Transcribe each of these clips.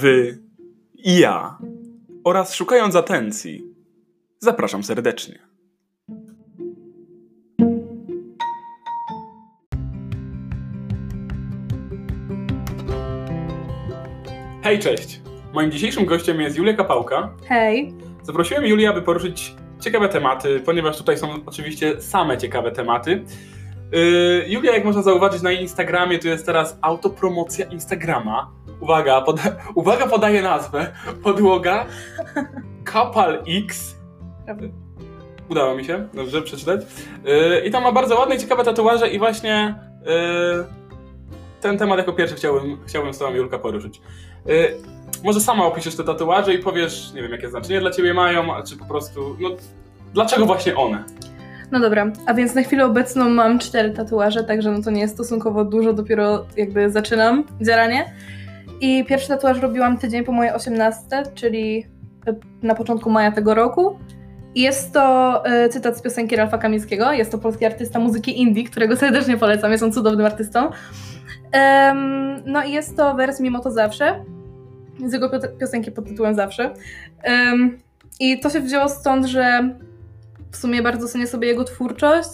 wy i ja oraz szukając atencji. Zapraszam serdecznie. Hej, cześć! Moim dzisiejszym gościem jest Julia Kapałka. Hej. Zaprosiłem Julię, aby poruszyć ciekawe tematy, ponieważ tutaj są oczywiście same ciekawe tematy. Yy, Julia, jak można zauważyć na Instagramie, to jest teraz autopromocja Instagrama. Uwaga, poda uwaga podaje nazwę. Podłoga Kapal X. Udało mi się, dobrze przeczytać. Yy, I tam ma bardzo ładne i ciekawe tatuaże i właśnie yy, ten temat jako pierwszy chciałbym, chciałbym z tobą Julka poruszyć. Może sama opiszesz te tatuaże i powiesz, nie wiem, jakie znaczenie dla ciebie mają, czy po prostu, no, dlaczego właśnie one? No dobra, a więc na chwilę obecną mam cztery tatuaże, także no to nie jest stosunkowo dużo, dopiero jakby zaczynam dzieranie. I pierwszy tatuaż robiłam tydzień po mojej 18, czyli na początku maja tego roku. I jest to y, cytat z piosenki Ralfa Kamińskiego. Jest to polski artysta muzyki indie, którego serdecznie polecam, jest on cudownym artystą. No i jest to wers Mimo to zawsze, z jego piosenki pod tytułem Zawsze. I to się wzięło stąd, że w sumie bardzo cenię sobie jego twórczość.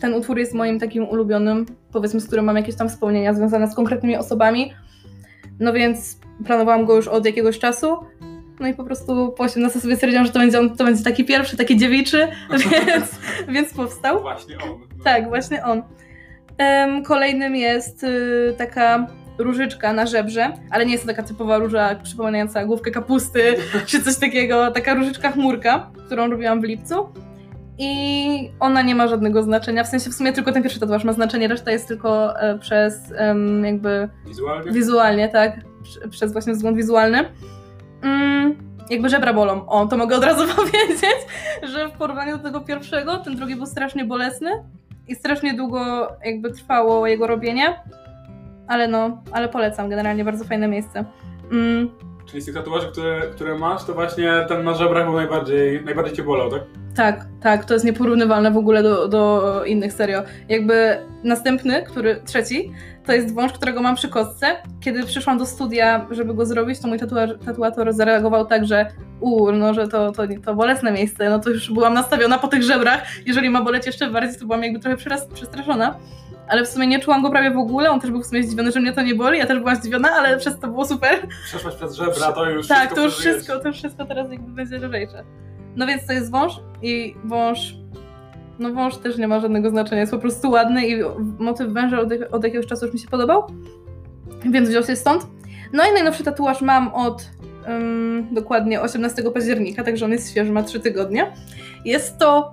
Ten utwór jest moim takim ulubionym, powiedzmy, z którym mam jakieś tam wspomnienia związane z konkretnymi osobami. No więc planowałam go już od jakiegoś czasu. No i po prostu po 18 sobie stwierdziłam, że to będzie, on, to będzie taki pierwszy, taki dziewiczy, więc, więc powstał. Właśnie on. No. Tak, właśnie on. Um, kolejnym jest y, taka różyczka na żebrze, ale nie jest to taka typowa róża przypominająca główkę kapusty czy coś takiego, taka różyczka chmurka, którą robiłam w lipcu. I ona nie ma żadnego znaczenia, w sensie w sumie tylko ten pierwszy tatuaż ma znaczenie, reszta jest tylko e, przez jakby... Wizualnie? Wizualnie, tak. Przez właśnie wzgląd wizualny. Mm, jakby żebra bolą. O, to mogę od razu powiedzieć, że w porównaniu do tego pierwszego, ten drugi był strasznie bolesny i strasznie długo jakby trwało jego robienie. Ale no, ale polecam, generalnie bardzo fajne miejsce. Mm. Czyli z tych tatuaży, które, które masz, to właśnie ten na żebrach był najbardziej, najbardziej cię bolał, tak? Tak, tak, to jest nieporównywalne w ogóle do, do innych, serio. Jakby następny, który, trzeci, to jest wąż, którego mam przy kostce. Kiedy przyszłam do studia, żeby go zrobić, to mój tatuator zareagował tak, że u, no, że to, to, to bolesne miejsce, no to już byłam nastawiona po tych żebrach. Jeżeli ma boleć jeszcze bardziej, to byłam jakby trochę przestraszona ale w sumie nie czułam go prawie w ogóle. On też był w sumie zdziwiony, że mnie to nie boli. Ja też byłam zdziwiona, ale przez to było super. Przeszłaś przez żebra, to już Tak, to już wszystko, to już wszystko teraz jakby będzie lżejsze. No więc to jest wąż i wąż no wąż też nie ma żadnego znaczenia, jest po prostu ładny i motyw węża od, od jakiegoś czasu już mi się podobał, więc wziął się stąd. No i najnowszy tatuaż mam od um, dokładnie 18 października, także on jest świeży, ma 3 tygodnie. Jest to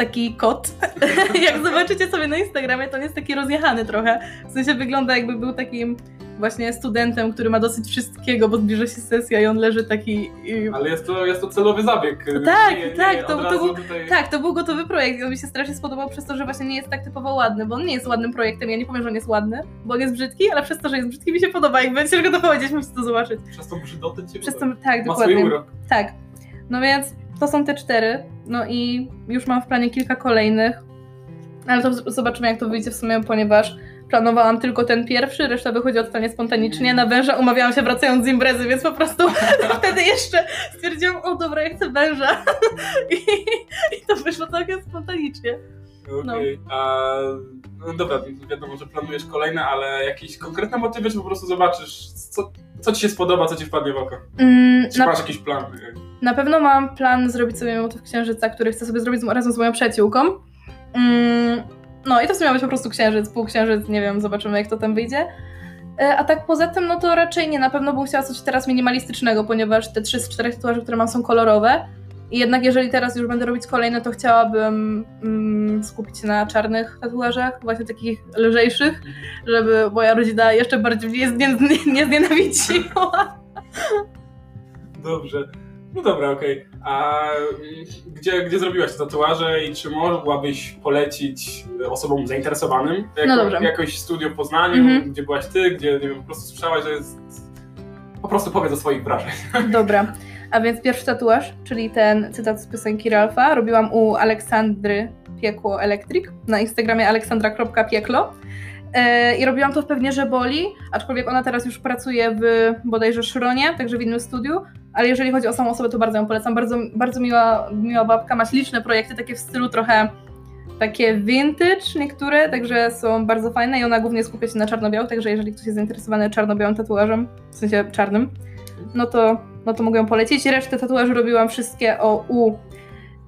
taki kot. Jak zobaczycie sobie na Instagramie, to on jest taki rozjechany trochę. W sensie wygląda jakby był takim właśnie studentem, który ma dosyć wszystkiego, bo zbliża się sesja i on leży taki... I... Ale jest to, jest to celowy zabieg. Tak, nie, tak, nie, to, to był, tutaj... tak, to był gotowy projekt i on mi się strasznie spodobał przez to, że właśnie nie jest tak typowo ładny, bo on nie jest ładnym projektem, ja nie powiem, że on jest ładny, bo on jest brzydki, ale przez to, że jest brzydki mi się podoba i będzie ciężko to powiedzieć, musicie to zobaczyć. Przez tą brzydotę cię Przez to, tak, Ma dokładnie. Swój urok. Tak. No więc to są te cztery, no i już mam w planie kilka kolejnych, ale to zobaczymy jak to wyjdzie w sumie, ponieważ planowałam tylko ten pierwszy, reszta wychodzi totalnie spontanicznie. Na węża umawiałam się wracając z imprezy, więc po prostu wtedy jeszcze stwierdziłam, o dobra, ja chcę węża. I, i to wyszło całkiem spontanicznie. Okej, okay. no. no dobra, wiadomo, że planujesz kolejne, ale jakieś konkretne motywy, czy po prostu zobaczysz, co, co ci się spodoba, co ci wpadnie w oko? Mm, czy na, masz jakiś plan? Na pewno mam plan zrobić sobie motyw księżyca, który chcę sobie zrobić razem z moją przyjaciółką. Mm, no i to w sumie być po prostu księżyc, półksiężyc, nie wiem, zobaczymy jak to tam wyjdzie. E, a tak poza tym, no to raczej nie, na pewno bym chciała coś teraz minimalistycznego, ponieważ te trzy z czterech tatuaży, które mam są kolorowe. I jednak jeżeli teraz już będę robić kolejne, to chciałabym mm, skupić się na czarnych tatuażach, właśnie takich lżejszych, żeby moja rodzina jeszcze bardziej nie, nie, nie znienawidziła. Dobrze. No dobra, okej. Okay. A gdzie, gdzie zrobiłaś te tatuaże i czy mogłabyś polecić osobom zainteresowanym jako, no dobrze. jakoś studio w Poznaniu, mhm. gdzie byłaś ty, gdzie nie wiem, po prostu słyszałaś, że jest... Po prostu powiedz o swoich wrażeniach. Dobra. A więc pierwszy tatuaż, czyli ten cytat z piosenki Ralfa, robiłam u Aleksandry Piekło Electric na Instagramie aleksandra.pieklo. E, I robiłam to w pewnie, że boli, aczkolwiek ona teraz już pracuje w bodajże Szronie, także w innym studiu, ale jeżeli chodzi o samą osobę, to bardzo ją polecam. Bardzo, bardzo miła, miła babka, ma śliczne projekty, takie w stylu trochę takie vintage niektóre, także są bardzo fajne i ona głównie skupia się na czarno-białych, także jeżeli ktoś jest zainteresowany czarno-białym tatuażem, w sensie czarnym, no to, no to mogę ją polecić. Resztę tatuaży robiłam wszystkie o u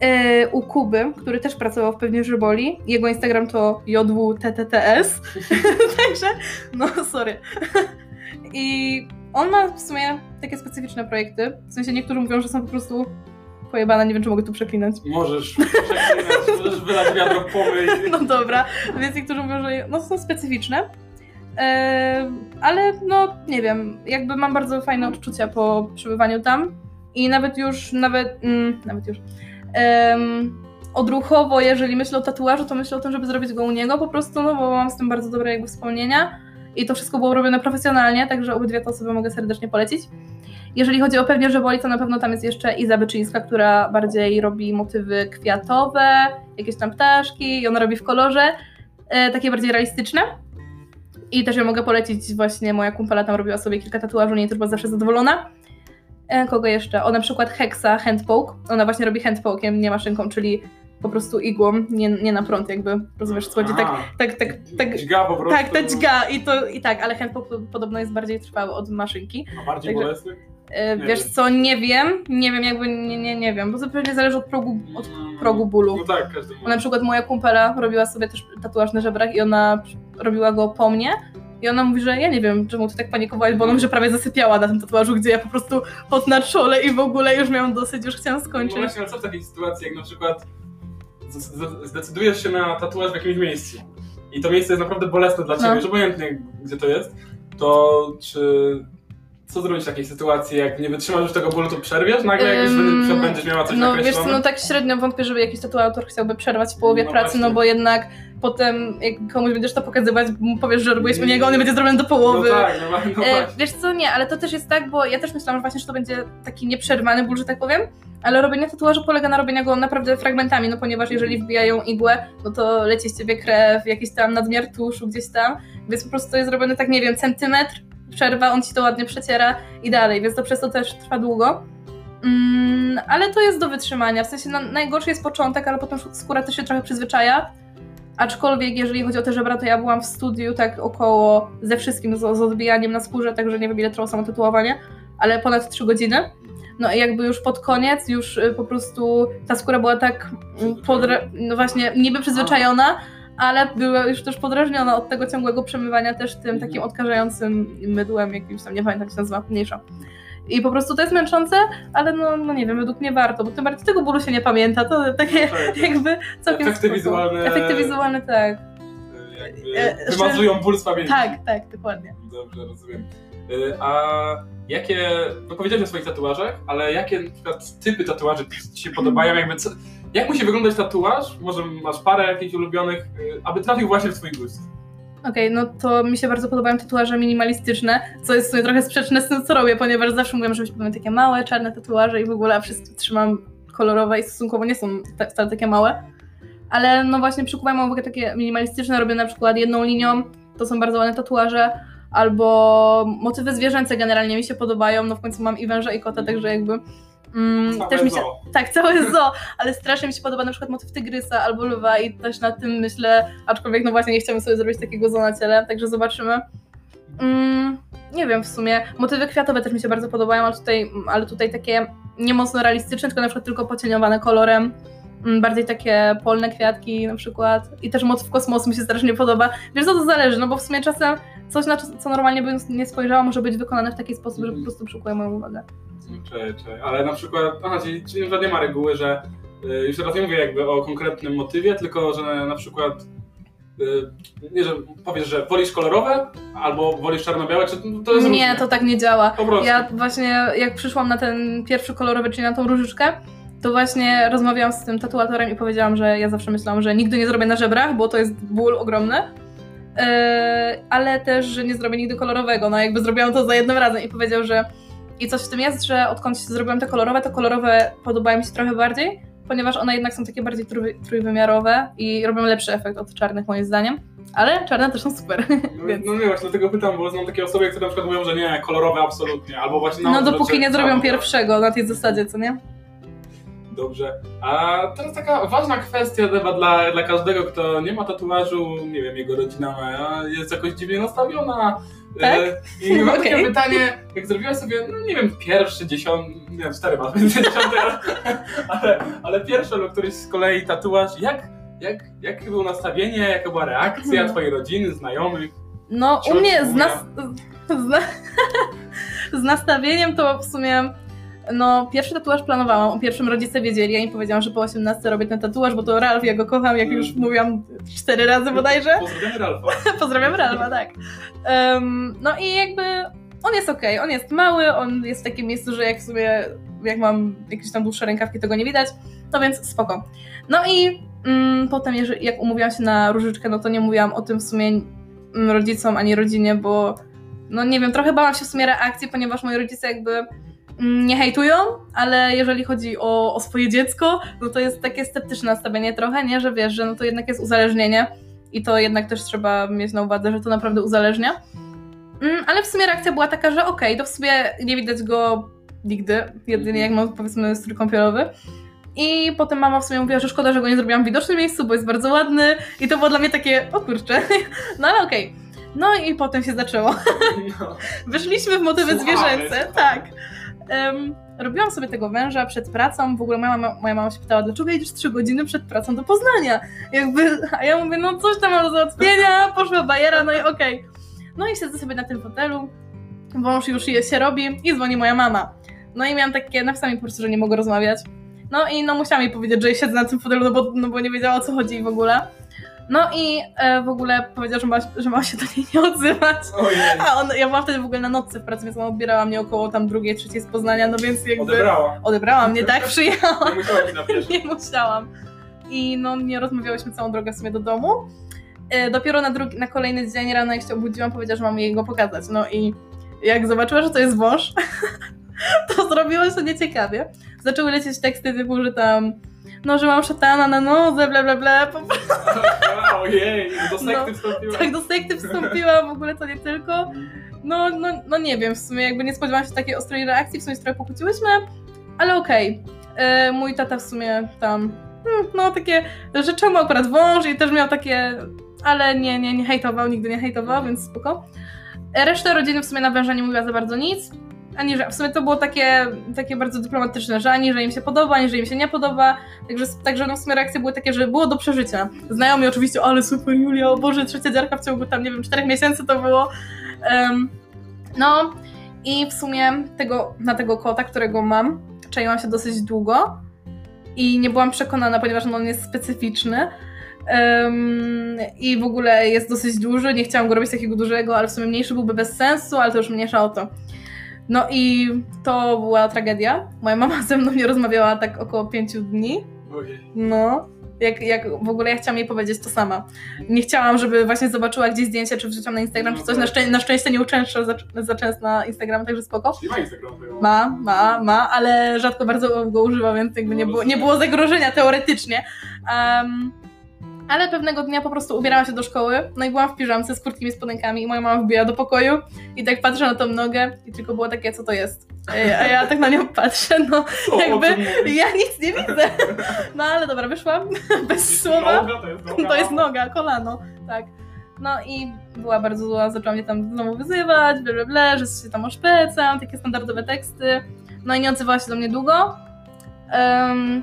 e, u Kuby, który też pracował w Pewnie Żyboli. Jego Instagram to jwttts. Także, no sorry. I on ma w sumie takie specyficzne projekty. W sensie niektórzy mówią, że są po prostu pojebane, nie wiem, czy mogę tu przeklinać. Możesz przeklinać, możesz wylać wiadro pomyj. No dobra, więc niektórzy mówią, że no, są specyficzne. Ale no, nie wiem, jakby mam bardzo fajne odczucia po przebywaniu tam i nawet już, nawet, mm, nawet już, um, odruchowo, jeżeli myślę o tatuażu, to myślę o tym, żeby zrobić go u niego po prostu, no bo mam z tym bardzo dobre jakby wspomnienia i to wszystko było robione profesjonalnie, także obydwie te osoby mogę serdecznie polecić. Jeżeli chodzi o pewnie, że boli, to na pewno tam jest jeszcze Iza Byczyńska, która bardziej robi motywy kwiatowe, jakieś tam ptaszki i ona robi w kolorze, e, takie bardziej realistyczne. I też ją mogę polecić, właśnie moja kumpela tam robiła sobie kilka tatuaży, nie była zawsze zadowolona. E, kogo jeszcze? O na przykład Hexa Handpoke. Ona właśnie robi handpokiem, nie maszynką, czyli po prostu igłą, nie, nie na prąd jakby, rozumiesz co chodzi, tak, tak, tak, tak, dźga po prostu. tak, ta dźga i to, i tak, ale handpoke podobno jest bardziej trwały od maszynki. A bardziej Także- bolesny? E, Nie wiesz wiem. co, nie wiem, nie wiem jakby, nie, nie, nie wiem, bo to pewnie zależy od progu, od progu bólu. No tak, każdy Bo na przykład moja kumpela robiła sobie też tatuaż na żebrach i ona robiła go po mnie. I ona mówi, że ja nie wiem, czemu ty tak panikowałaś, bo ona mówi, że prawie zasypiała na tym tatuażu, gdzie ja po prostu pot na czole i w ogóle już miałam dosyć, już chciałam No skończyć. właśnie, ale co w takiej sytuacji, jak na przykład zdecydujesz się na tatuaż w jakimś miejscu i to miejsce jest naprawdę bolesne dla ciebie, No. już obojętnie gdzie to jest, to czy co zrobić w takiej sytuacji, jak nie wytrzymasz już tego bólu, to przerwiesz nagle, jak już Ym, będziesz- miała coś No wiesz co, no tak średnio wątpię, żeby jakiś tatuator chciałby przerwać w połowie No pracy, właśnie. no bo jednak potem jak komuś będziesz to pokazywać, powiesz, że robiłeś u niego, on będzie zrobiony do połowy. No tak, no, no E, wiesz co, nie, ale to też jest tak, bo ja też myślałam, że właśnie, że to będzie taki nieprzerwany ból, że tak powiem, ale robienie tatuażu polega na robieniu go naprawdę fragmentami, no ponieważ jeżeli wbijają igłę, no to leci z ciebie krew, jakiś tam nadmiar tuszu gdzieś tam, więc po prostu to jest zrobione tak, nie wiem, centymetr, przerwa, on ci to ładnie przeciera i dalej, więc to przez to też trwa długo. Mm, ale to jest do wytrzymania, w sensie najgorszy jest początek, ale potem skóra też się trochę przyzwyczaja. Aczkolwiek, jeżeli chodzi o te żebra, to ja byłam w studiu tak około ze wszystkim, z, z odbijaniem na skórze, także nie wiem ile trwało samo tatuowanie, ale ponad 3 godziny. No i jakby już pod koniec, już y, po prostu ta skóra była tak mm, podra- no właśnie niby przyzwyczajona, ale była już też podrażniona od tego ciągłego przemywania też tym takim odkażającym mydłem jakimś tam, nie pamiętam jak się nazywa, mniejsza. I po prostu to jest męczące, ale no, no nie wiem, według mnie warto, bo tym bardziej tego bólu się nie pamięta, to takie Tak, jakby całkiem Efekty spoko. wizualne- Efekty wizualne, tak. Jakby e, wymazują ból z pamięci. Tak, tak, dokładnie. Dobrze, rozumiem. Y, A jakie, no powiedziałeś o swoich tatuażach, ale jakie na przykład typy tatuaży ci się podobają? Jakby co, jak musi wyglądać tatuaż? Może masz parę jakichś ulubionych, y, aby trafił właśnie w twój gust? Okej, no to mi się bardzo podobają tatuaże minimalistyczne, co jest w sumie trochę sprzeczne z tym, co robię, ponieważ zawsze mówiłam, żebyśmy były takie małe, czarne tatuaże i w ogóle a wszystkie trzymam kolorowe i stosunkowo nie są wcale takie małe. Ale no właśnie przykuwają uwagę takie minimalistyczne, robię na przykład jedną linią, to są bardzo ładne tatuaże, albo motywy zwierzęce generalnie mi się podobają, no w końcu mam i węża i kota, także jakby mm, Całe też mi się, zoo. tak, całe zoo, ale strasznie mi się podoba na przykład motyw tygrysa albo lwa i też nad tym myślę, aczkolwiek no właśnie nie chciałabym sobie zrobić takiego zoo na ciele, także zobaczymy. Mm, nie wiem w sumie, motywy kwiatowe też mi się bardzo podobają, ale tutaj, ale tutaj takie nie mocno realistyczne, tylko na przykład tylko pocieniowane kolorem. Mm, Bardziej takie polne kwiatki na przykład. I też motyw kosmosu mi się strasznie podoba. Wiesz co, to zależy, no bo w sumie czasem coś, na co normalnie bym nie spojrzała, może być wykonane w taki sposób, że po prostu przykuje moją uwagę. Czekaj, czekaj. Ale na przykład, aha, czyli, czyli nie ma reguły, że y, już teraz nie mówię jakby o konkretnym motywie, tylko że na przykład y, nie, że powiesz, że wolisz kolorowe albo wolisz czarno-białe, czy to jest Nie, różnie? to tak nie działa. Po prostu. Ja właśnie, jak przyszłam na ten pierwszy kolorowy, czyli na tą różyczkę, to właśnie rozmawiałam z tym tatuatorem i powiedziałam, że ja zawsze myślałam, że nigdy nie zrobię na żebrach, bo to jest ból ogromny. Yy, ale też, że nie zrobię nigdy kolorowego. No jakby zrobiłam to za jednym razem i powiedział, że i coś w tym jest, że odkąd zrobiłam te kolorowe, to kolorowe podobają mi się trochę bardziej, ponieważ one jednak są takie bardziej trój, trójwymiarowe i robią lepszy efekt od czarnych moim zdaniem. Ale czarne też są super. No, więc... no nie, właśnie dlatego pytam, bo znam takie osoby, które na przykład mówią, że nie, kolorowe absolutnie, albo właśnie... No dopóki nie zrobią pierwszego na tej zasadzie, co nie? Dobrze. A teraz taka ważna kwestia chyba dla, dla każdego, kto nie ma tatuażu, nie wiem, jego rodzina ma, jest jakoś dziwnie nastawiona. Tak? E, I mam takie Okej. pytanie, jak zrobiłaś sobie, no nie wiem, pierwszy, dziesiąty, nie wiem, cztery więc dziesiąty, ale, ale, ale pierwszy lub któryś z kolei tatuaż, jak, jak, jakie było nastawienie, jaka była reakcja Mhm. twojej rodziny, znajomych? No, u mnie z, nas... z, z nastawieniem to w sumie. No, pierwszy tatuaż planowałam. O pierwszym rodzice wiedzieli. Ja im powiedziałam, że po 18 robię ten tatuaż, bo to Ralf, ja go kocham, jak już mówiłam cztery razy bodajże. Pozdrawiamy Ralfa. Pozdrawiam Ralfa, tak. Em, no i jakby on jest okej, on jest mały, on jest w takim miejscu, że jak w sumie, jak mam jakieś tam dłuższe rękawki, to go nie widać, no więc spoko. No i mm, potem, jeżeli, jak umówiłam się na różyczkę, no to nie mówiłam o tym w sumie mm, rodzicom ani rodzinie, bo no nie wiem, trochę bałam się w sumie reakcji, ponieważ moi rodzice jakby nie hejtują, ale jeżeli chodzi o, o swoje dziecko, no to jest takie sceptyczne nastawienie trochę, nie, że wiesz, że no to jednak jest uzależnienie i to jednak też trzeba mieć na uwadze, że to naprawdę uzależnia. Mm, ale w sumie reakcja była taka, że okej, to w sumie nie widać go nigdy, jedynie jak mam powiedzmy strój kąpielowy. I potem mama w sumie mówiła, że szkoda, że go nie zrobiłam w widocznym miejscu, bo jest bardzo ładny. I to było dla mnie takie, o kurczę, no ale okej. No i potem się zaczęło. No. Wyszliśmy w motywy zwierzęce, tak. Em, robiłam sobie tego węża przed pracą. W ogóle moja mama, moja mama się pytała, dlaczego jedziesz 3 godziny przed pracą do Poznania? Jakby, a ja mówię, no coś tam mam do załatwienia, poszła bajera, no i okej. No i siedzę sobie na tym fotelu, wąż już je się robi i dzwoni moja mama. No i miałam takie, napisałam mi po prostu, że nie mogę rozmawiać. No i no musiałam jej powiedzieć, że siedzę na tym fotelu, no bo, no bo nie wiedziała o co chodzi w ogóle. No i e, w ogóle powiedziała, że ma, że ma się do niej nie odzywać. Ojej. A on, ja byłam wtedy w ogóle na nocce w pracy, więc ona odbierała mnie około tam drugiej, trzeciej z Poznania, no więc jakby... Odebrała. Odebrała mnie, tak? Przyjechała. Nie musiała ci na pierwszy. nie musiałam. I no nie rozmawiałyśmy całą drogę w sumie do domu. E, dopiero na, drugi, na kolejny dzień rano, jak się obudziłam, powiedziała, że mam jej go pokazać. No i jak zobaczyła, że to jest wąż, to zrobiło się nieciekawie. Zaczęły lecieć teksty typu, że tam no, że mam szatana na nodze, bla bla bla. Po prostu Ojej, do sekty No, wstąpiła. tak do sekty wstąpiłam, w ogóle to nie tylko. No, no, no nie wiem, w sumie jakby nie spodziewałam się takiej ostrej reakcji, w sumie trochę pokłóciłyśmy, ale okej. E, Mój tata w sumie tam, hmm, no takie, że czemu akurat wąż i też miał takie, ale nie, nie, nie hejtował, nigdy nie hejtował, więc spoko. E, Reszta rodziny w sumie na węża nie mówiła za bardzo nic, ani że w sumie to było takie, takie bardzo dyplomatyczne, że ani że im się podoba, ani że im się nie podoba, także, także no w sumie reakcje były takie, że było do przeżycia. Znajomi oczywiście, ale super Julia, o Boże, trzecia dziarka w ciągu tam, nie wiem, czterech miesięcy to było. Em, no i w sumie tego, na tego kota, którego mam, czaiłam się dosyć długo i nie byłam przekonana, ponieważ on jest specyficzny. Em, I w ogóle jest dosyć duży, nie chciałam go robić takiego dużego, ale w sumie mniejszy byłby bez sensu, ale to już mniejsza o to. No i to była tragedia. Moja mama ze mną nie rozmawiała tak około pięciu dni. No. Jak, jak w ogóle ja chciałam jej powiedzieć to sama. Nie chciałam, żeby właśnie zobaczyła gdzieś zdjęcie, czy wrzuciłam na Instagram, czy coś. Na, szczę- na szczęście nie uczęszczę za, za często na Instagram, także spoko. Ma Instagram. Ma, ma, ma, ale rzadko bardzo go używa, więc jakby nie było, nie było zagrożenia teoretycznie. Um, ale pewnego dnia po prostu ubierałam się do szkoły, no i byłam w piżamce z krótkimi spodenkami i moja mama wbiła do pokoju i tak patrzę na tą nogę i tylko było takie, co to jest? Ej, A ja tak na nią patrzę, no Co, jakby ja nic nie widzę. No ale dobra, wyszłam bez słowa. Noga, to jest noga. To jest noga, kolano, tak. No i była bardzo zła, zaczęła mnie tam znowu wyzywać, bla bla bla, że się tam oszpecam, takie standardowe teksty. No i nie odzywała się do mnie długo. Em,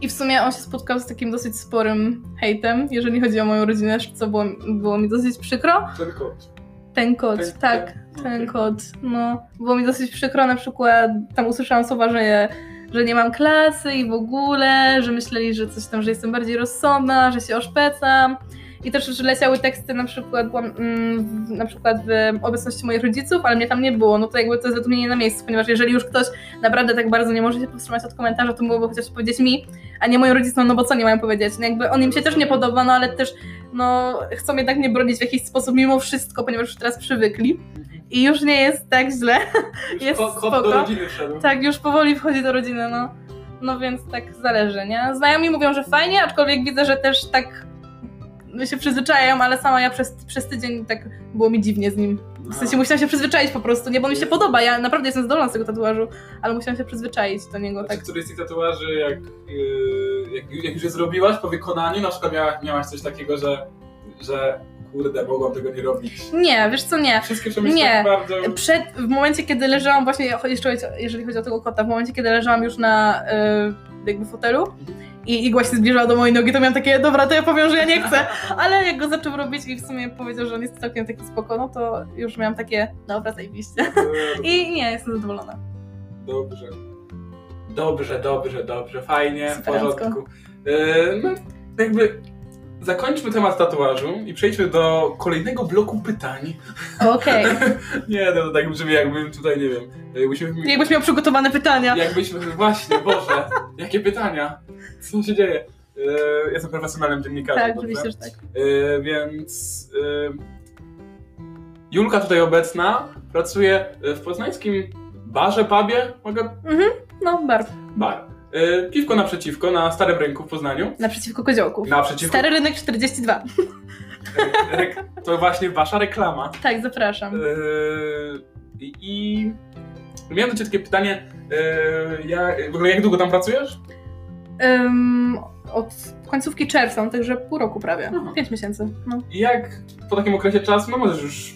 I w sumie on się spotkał z takim dosyć sporym hejtem, jeżeli chodzi o moją rodzinę, co było, było mi dosyć przykro. Ten kot. Ten kot, Ten- tak, ten- ten kot, no. Było mi dosyć przykro, na przykład tam usłyszałam słowa, że, że nie mam klasy i w ogóle, że myśleli, że coś tam, że jestem bardziej rozsądna, że się oszpecam. I też, że leciały teksty na przykład, byłam, mm, na przykład w obecności moich rodziców, ale mnie tam nie było, no to jakby to jest według mnie nie na miejscu, ponieważ jeżeli już ktoś naprawdę tak bardzo nie może się powstrzymać od komentarza, to mogłoby chociaż powiedzieć mi, a nie moim rodzicom, no bo co nie mają powiedzieć? No jakby on im się też nie podoba, no ale też no, chcą jednak mnie bronić w jakiś sposób mimo wszystko, ponieważ już teraz przywykli. I już nie jest tak źle. Już Jest kot spoko. do rodziny wszedł. Tak, już powoli wchodzi do rodziny, no. no więc tak zależy, nie? Znajomi mówią, że fajnie, aczkolwiek widzę, że też tak się przyzwyczajają, ale sama ja przez, przez tydzień tak było mi dziwnie z nim. W sensie musiałam się przyzwyczaić po prostu, nie? Bo mi się podoba, ja naprawdę jestem zdolna z tego tatuażu, ale musiałam się przyzwyczaić do niego, Znaczy, tak. któryś z tych tatuaży, jak, yy, jak, jak już je zrobiłaś po wykonaniu, na przykład miałaś, miałaś coś takiego, że, że kurde, mogłam tego nie robić. Nie, wiesz co, nie. Wszystkie przemyślenia Nie. bardzo... Przed, w momencie, kiedy leżałam właśnie, jeszcze jeżeli chodzi o tego kota, w momencie, kiedy leżałam już na y, jakby fotelu i igła się zbliżała do mojej nogi, to miałam takie, dobra, to ja powiem, że ja nie chcę, ale jak go zaczął robić i w sumie powiedział, że on jest całkiem taki spoko, no to już miałam takie, dobra, zajebiście. I nie, jestem zadowolona. Dobrze. Dobrze, dobrze, dobrze, fajnie, w porządku. Yy, no, jakby zakończmy temat tatuażu i przejdźmy do kolejnego bloku pytań. Okej. Nie, no tak brzmi jakbym tutaj, nie wiem, jakbyśmy... Jakbyś miał przygotowane pytania. Jakbyśmy, właśnie, Boże, jakie pytania? Co się dzieje? Yy, jestem profesjonalnym dziennikarzem, Tak, dobrze? oczywiście, że tak. Yy, więc yy, Julka tutaj obecna pracuje w poznańskim barze, pubie, mogę? No, bar. Bar. Yy, piwko naprzeciwko, na Starym Rynku w Poznaniu. Naprzeciwko koziołków. Naprzeciwko. Stary rynek 42. Rek- to właśnie wasza reklama. Tak, zapraszam. Yy, I, miałem do ciebie takie pytanie, yy, ja, w ogóle jak długo tam pracujesz? Ym, od końcówki czerwca, także pół roku prawie. Aha. Pięć miesięcy. No. I jak po takim okresie czasu, no możesz już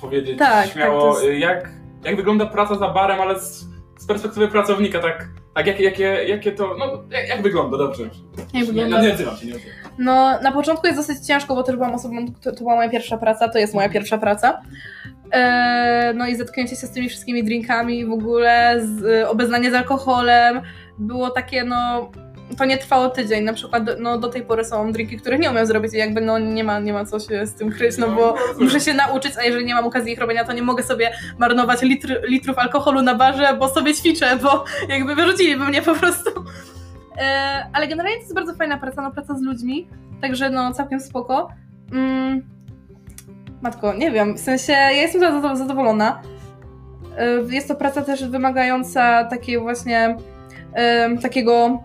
powiedzieć Tak, śmiało, tak, jest- jak, jak wygląda praca za barem, ale z, z perspektywy pracownika, tak, tak jakie, jakie, jakie to, no jak, jak wygląda, dobrze. Jak wygląda? no, nie odzywam się, nie odzywam. No, na początku jest dosyć ciężko, bo też byłam osobą, to, to była moja pierwsza praca, to jest moja pierwsza praca. E, no i zetknięcie się z tymi wszystkimi drinkami w ogóle, z, e, obeznanie z alkoholem, było takie, no, to nie trwało tydzień, na przykład, no do tej pory są drinki, których nie umiem zrobić i jakby, no nie ma, nie ma co się z tym kryć, no bo muszę się nauczyć, a jeżeli nie mam okazji ich robienia, to nie mogę sobie marnować litr, litrów alkoholu na barze, bo sobie ćwiczę, bo jakby wyrzuciliby mnie po prostu. E, ale generalnie to jest bardzo fajna praca, no praca z ludźmi, także no całkiem spoko. Mm, matko, nie wiem, w sensie ja jestem zado- zadowolona. E, jest to praca też wymagająca takiej właśnie takiego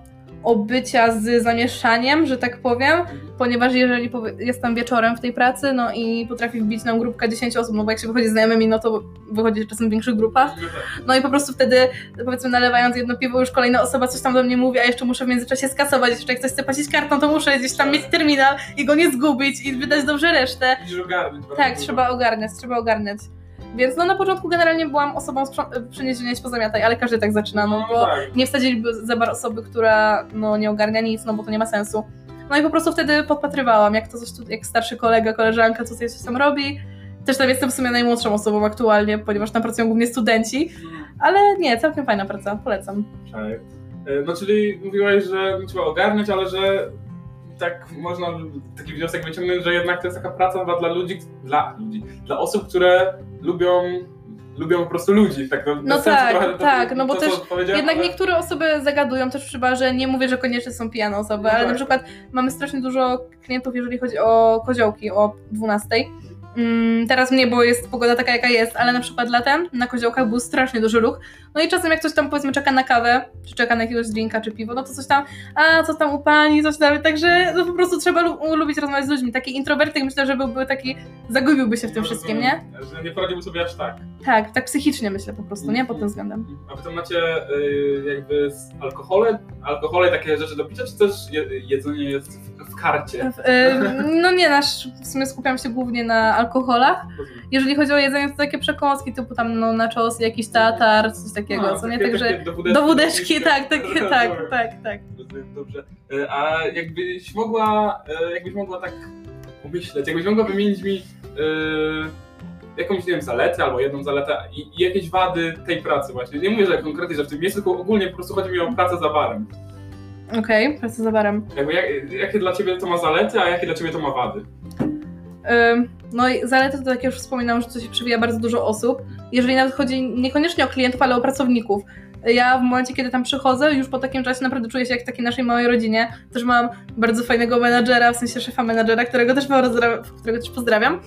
obycia z zamieszaniem, że tak powiem, ponieważ jeżeli jestem wieczorem w tej pracy, no i potrafi wbić nam grupka 10 osób, no bo jak się wychodzi z znajomymi, no to wychodzi czasem w większych grupach, no i po prostu wtedy, powiedzmy, nalewając jedno piwo, już kolejna osoba coś tam do mnie mówi, a jeszcze muszę w międzyczasie skasować. Jeszcze jak ktoś chce płacić kartą, to muszę gdzieś tam mieć terminal i go nie zgubić i wydać dobrze resztę. Ogarnąć Tak, trzeba ogarniać, trzeba ogarniać. Więc no na początku generalnie byłam osobą sprząt- przyniesienia się pozamiataj, ale każdy tak zaczyna, no bo tak. nie wsadziliby za bar osoby, która no, nie ogarnia nic, no bo to nie ma sensu. No i po prostu wtedy podpatrywałam, jak to coś tu, jak starszy kolega, koleżanka tutaj coś tam robi. Też tam jestem w sumie najmłodszą osobą aktualnie, ponieważ tam pracują głównie studenci, ale nie, całkiem fajna praca, polecam. Tak. E, No czyli mówiłaś, że trzeba ogarniać, ale że tak można taki wniosek wyciągnąć, że jednak to jest taka praca chyba dla ludzi, dla ludzi, dla osób, które lubią, lubią po prostu ludzi. Tak, no, No tak, trochę to- tak, no bo to, też Jednak ale- niektóre osoby zagadują też przy barze, nie mówię, że koniecznie są pijane osoby, No ale tak. na przykład mamy strasznie dużo klientów, jeżeli chodzi o koziołki o 12. Mm, teraz mnie, bo jest pogoda taka jaka jest, ale na przykład latem na koziołkach był strasznie duży ruch. No i czasem jak ktoś tam powiedzmy czeka na kawę, czy czeka na jakiegoś drinka, czy piwo, no to coś tam, a co tam u pani, coś tam, także no po prostu trzeba lu- lubić rozmawiać z ludźmi. Taki introwertyk myślę, że byłby taki, zagubiłby się w tym No, wszystkim, nie? Że nie poradziłby sobie aż tak. Tak, tak psychicznie myślę po prostu, nie? Pod tym względem. A wy tam macie y, jakby alkohole, alkohole takie rzeczy do picia, czy też je, jedzenie jest w, w karcie? Ym, No nie, nasz, w sumie skupiam się głównie na alkoholach. Jeżeli chodzi o jedzenie, to takie przekąski typu tam no, nachos, jakiś tatar, coś takiego, A, co nie? Także do wódeczki, tak, tak, Rozumiem. tak, tak. Rozumiem, Dobrze. E, A jakbyś mogła, e, jakbyś mogła tak pomyśleć, jakbyś mogła wymienić mi e, jakąś, nie wiem, zaletę albo jedną zaletę i, jakieś wady tej pracy właśnie. Nie mówię, że konkretnie, że w tym miejscu, tylko ogólnie po prostu chodzi mi o pracę za barem. Okej, praca za barem. Jakby jak, jakie dla ciebie to ma zalety, a jakie dla ciebie to ma wady? No i zalety to, tak jak już wspominałam, że to się przywija bardzo dużo osób. Jeżeli nawet chodzi niekoniecznie o klientów, ale o pracowników. Ja w momencie, kiedy tam przychodzę, już po takim czasie naprawdę czuję się jak w takiej naszej małej rodzinie. Też mam bardzo fajnego menadżera, w sensie szefa menadżera, którego też, pozdrawiam, którego też pozdrawiam.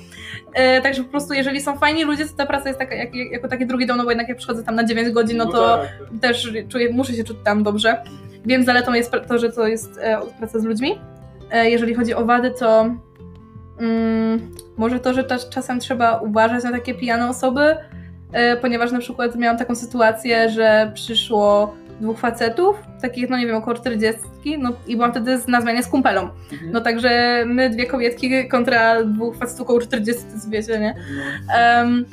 E, także po prostu, jeżeli są fajni ludzie, to ta praca jest taka, jak, jako taki drugi dom, no bo jednak jak przychodzę tam na 9 godzin, no to tak, tak. też czuję, muszę się czuć tam dobrze. Wiem, zaletą jest to, że to jest e, praca z ludźmi. E, jeżeli chodzi o wady, to mm, może to, że czasem trzeba uważać na takie pijane osoby, ponieważ na przykład miałam taką sytuację, że przyszło dwóch facetów, takich, no nie wiem, około 40, no i byłam wtedy na zmianie z kumpelą. Mhm. No także my dwie kobietki kontra dwóch facetów około 40, to wiecie, nie? Um,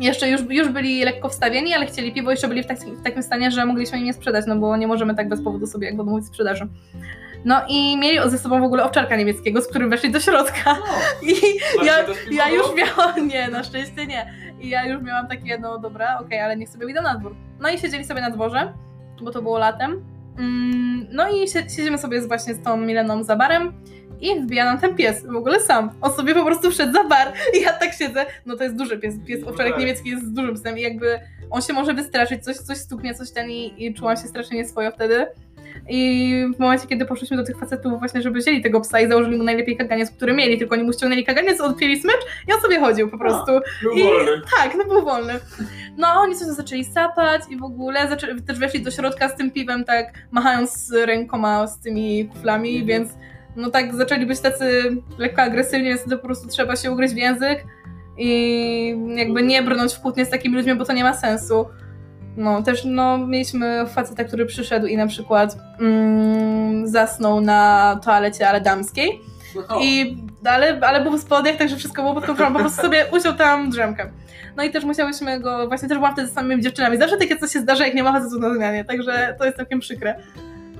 jeszcze już, już byli lekko wstawieni, ale chcieli piwo, jeszcze byli w, taki, w takim stanie, że mogliśmy im nie sprzedać, no bo nie możemy tak bez powodu sobie jak odmówić sprzedaży. No i mieli ze sobą w ogóle owczarka niemieckiego, z którym weszli do środka. No, I ja, ja już miałam, nie, na szczęście nie. I ja już miałam takie, no dobra, okej, okay, ale niech sobie idą na dwór. No i siedzieli sobie na dworze, bo to było latem. Mm, no i siedzimy sobie właśnie z tą Mileną za barem i wbija nam ten pies, w ogóle sam. On sobie po prostu wszedł za bar i ja tak siedzę, no to jest duży pies, pies owczarek niemiecki jest dużym psem i jakby on się może wystraszyć, coś, coś stuknie, coś ten i, i czułam się strasznie nieswojo wtedy. I w momencie, kiedy poszliśmy do tych facetów właśnie, żeby wzięli tego psa i założyli mu najlepiej kaganiec, który mieli, tylko oni mu ściągnęli kaganiec, odpięli smycz i on sobie chodził po prostu. A, był I, wolny. Tak, no był wolny. No oni coś zaczęli sapać i w ogóle zaczęli, też weszli do środka z tym piwem, tak machając rękoma z tymi kuflami, mhm. więc no tak zaczęli być tacy lekko agresywni, więc to po prostu trzeba się ugryźć w język i jakby nie brnąć w kłótnie z takimi ludźmi, bo to nie ma sensu. No, też no, mieliśmy faceta, który przyszedł i na przykład mm, zasnął na toalecie, ale damskiej. No. I, ale, ale był w spodniach, także wszystko było pod kontrolą. Po prostu sobie usiął tam drzemkę. No i też musiałyśmy go, właśnie też byłam wtedy z samymi dziewczynami. Zawsze takie coś się zdarza, jak nie ma facetu na zmianie, także to jest całkiem przykre.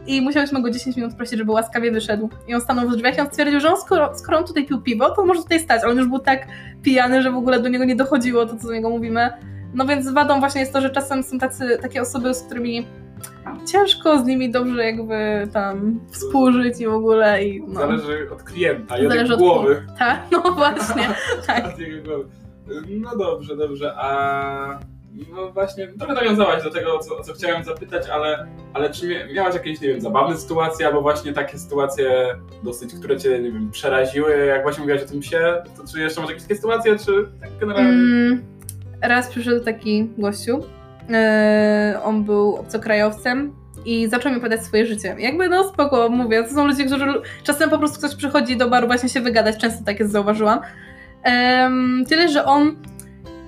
I musiałyśmy go 10 minut prosić, żeby łaskawie wyszedł. I on stanął w drzwiach i on stwierdził, że on skoro, skoro on tutaj pił piwo, to może tutaj stać. Ale on już był tak pijany, że w ogóle do niego nie dochodziło to, co do niego mówimy. No więc wadą właśnie jest to, że czasem są tacy, takie osoby, z którymi ciężko z nimi dobrze jakby tam współżyć i w ogóle. I, no. Zależy od klienta i Zależy od głowy. Od... Tak, no właśnie. tak. No dobrze, dobrze. A no właśnie, trochę nawiązałaś do tego, o co, o co chciałem zapytać, ale, ale czy miałaś jakieś, nie wiem, zabawne sytuacje, albo właśnie takie sytuacje dosyć, które cię, nie wiem, przeraziły, jak właśnie mówiłaś o tym psie, to czy jeszcze masz jakieś takie sytuacje, czy tak generalnie? Mm, raz przyszedł taki gościu, yy, on był obcokrajowcem i zaczął mi podać swoje życie. Jakby no spoko, mówię, to są ludzie, którzy czasem po prostu ktoś przychodzi do baru właśnie się wygadać, często tak jest, zauważyłam. Tyle, że on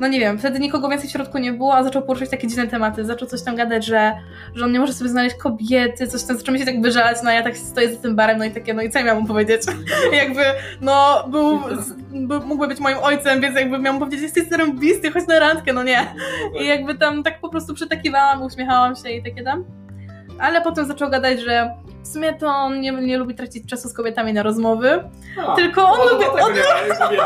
no nie wiem, wtedy nikogo więcej w środku nie było, a zaczął poruszać takie dziwne tematy. Zaczął coś tam gadać, że, że on nie może sobie znaleźć kobiety, coś tam, zaczął mi się tak wyżalać, no ja tak stoję za tym barem, no i takie, no i co ja miałam powiedzieć? jakby, no, był, mógłby być moim ojcem, więc jakby miałam powiedzieć, jesteś zarąbisty, chodź na randkę, no nie. I jakby tam tak po prostu przytakiwałam, uśmiechałam się i takie tam. Ale potem zaczął gadać, że w sumie to on nie, nie lubi tracić czasu z kobietami na rozmowy, A, tylko on lubi... On,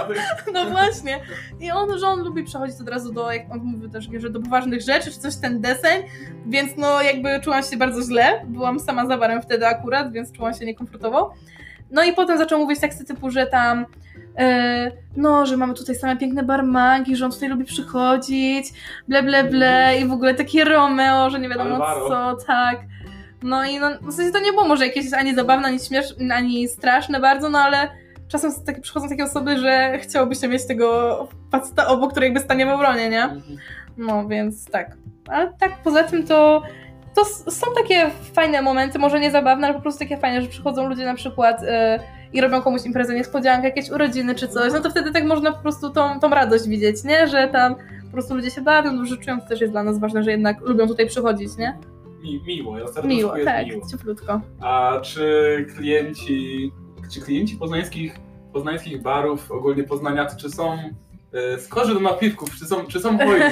no właśnie. I on, że on lubi przechodzić od razu do, jak on mówi też, że do poważnych rzeczy, czy coś ten deseń, więc no jakby czułam się bardzo źle. Byłam sama za barem wtedy akurat, więc czułam się niekomfortowo. No i potem zaczął mówić teksty typu, że tam e, no, że mamy tutaj same piękne barmanki, że on tutaj lubi przychodzić, ble, ble, ble i w ogóle takie Romeo, że nie wiadomo co, tak. No i no, w sensie to nie było może jakieś ani zabawne, ani śmieszne, ani straszne bardzo, no ale czasem tak, przychodzą takie osoby, że chciałobyście mieć tego faceta obok, który jakby stanie w obronie, nie? Mhm. No więc tak. Ale tak poza tym to to są takie fajne momenty, może nie zabawne, ale po prostu takie fajne, że przychodzą ludzie na przykład yy, i robią komuś imprezę niespodziankę, jakieś urodziny czy coś, no to wtedy tak można po prostu tą, tą radość widzieć, nie? Że tam po prostu ludzie się bawią, dobrze czują, to też jest dla nas ważne, że jednak lubią tutaj przychodzić, nie? Mi, miło, ja miło, tak, miło. cieplutko. A czy klienci, czy klienci poznańskich, poznańskich barów, ogólnie poznaniacy, czy są e, skorzy do napiwków, czy są, czy są hojni?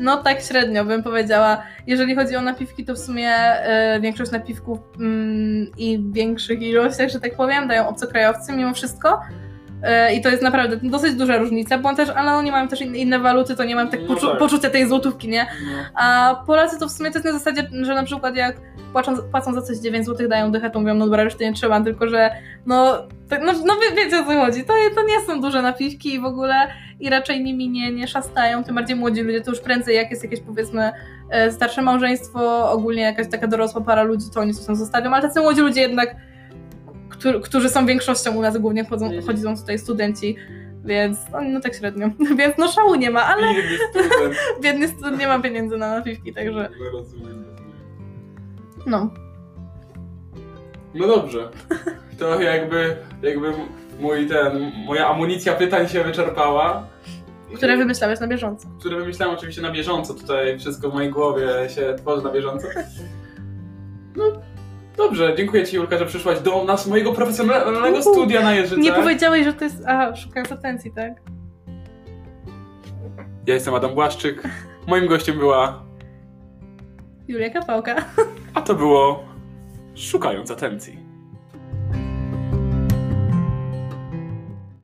no tak średnio bym powiedziała. Jeżeli chodzi o napiwki, to w sumie e, większość napiwków mm, i w większych ilościach, że tak powiem, dają obcokrajowcy mimo wszystko. E, I to jest naprawdę dosyć duża różnica, bo też, ale oni mają też inne waluty, to nie mam tak, no poczu- tak. poczucia tej złotówki, nie? No. A Polacy to w sumie to jest na zasadzie, że na przykład jak płacą, płacą za coś 9 zł, dają dychę, to mówią, no dobra, reszty nie trzeba, tylko że no, no, no wie, wiecie o co chodzi, to, to nie są duże napiwki i w ogóle i raczej nimi nie, nie szastają, tym bardziej młodzi ludzie, to już prędzej jak jest jakieś powiedzmy e, starsze małżeństwo, ogólnie jakaś taka dorosła para ludzi, to oni coś tam zostawią, ale tacy młodzi ludzie jednak którzy są większością u nas, głównie chodzą, mhm. chodzą tutaj studenci, więc no, no, tak średnio. Więc no szału nie ma, ale biedny student nie ma pieniędzy na napiwki, także... Rozumiem, No. No dobrze. To jakby, jakby mój ten, moja amunicja pytań się wyczerpała. Które wymyślałeś na bieżąco. Które wymyślałem oczywiście na bieżąco. Tutaj wszystko w mojej głowie się tworzy na bieżąco. No, dobrze. Dziękuję Ci, Julka, że przyszłaś do nas, mojego profesjonalnego Uhu. studia na Jeżyce. Nie powiedziałeś, że to jest... A, szukając atencji, tak? Ja jestem Adam Błaszczyk. Moim gościem była, Julia Kapałka. a to było Szukając Atencji.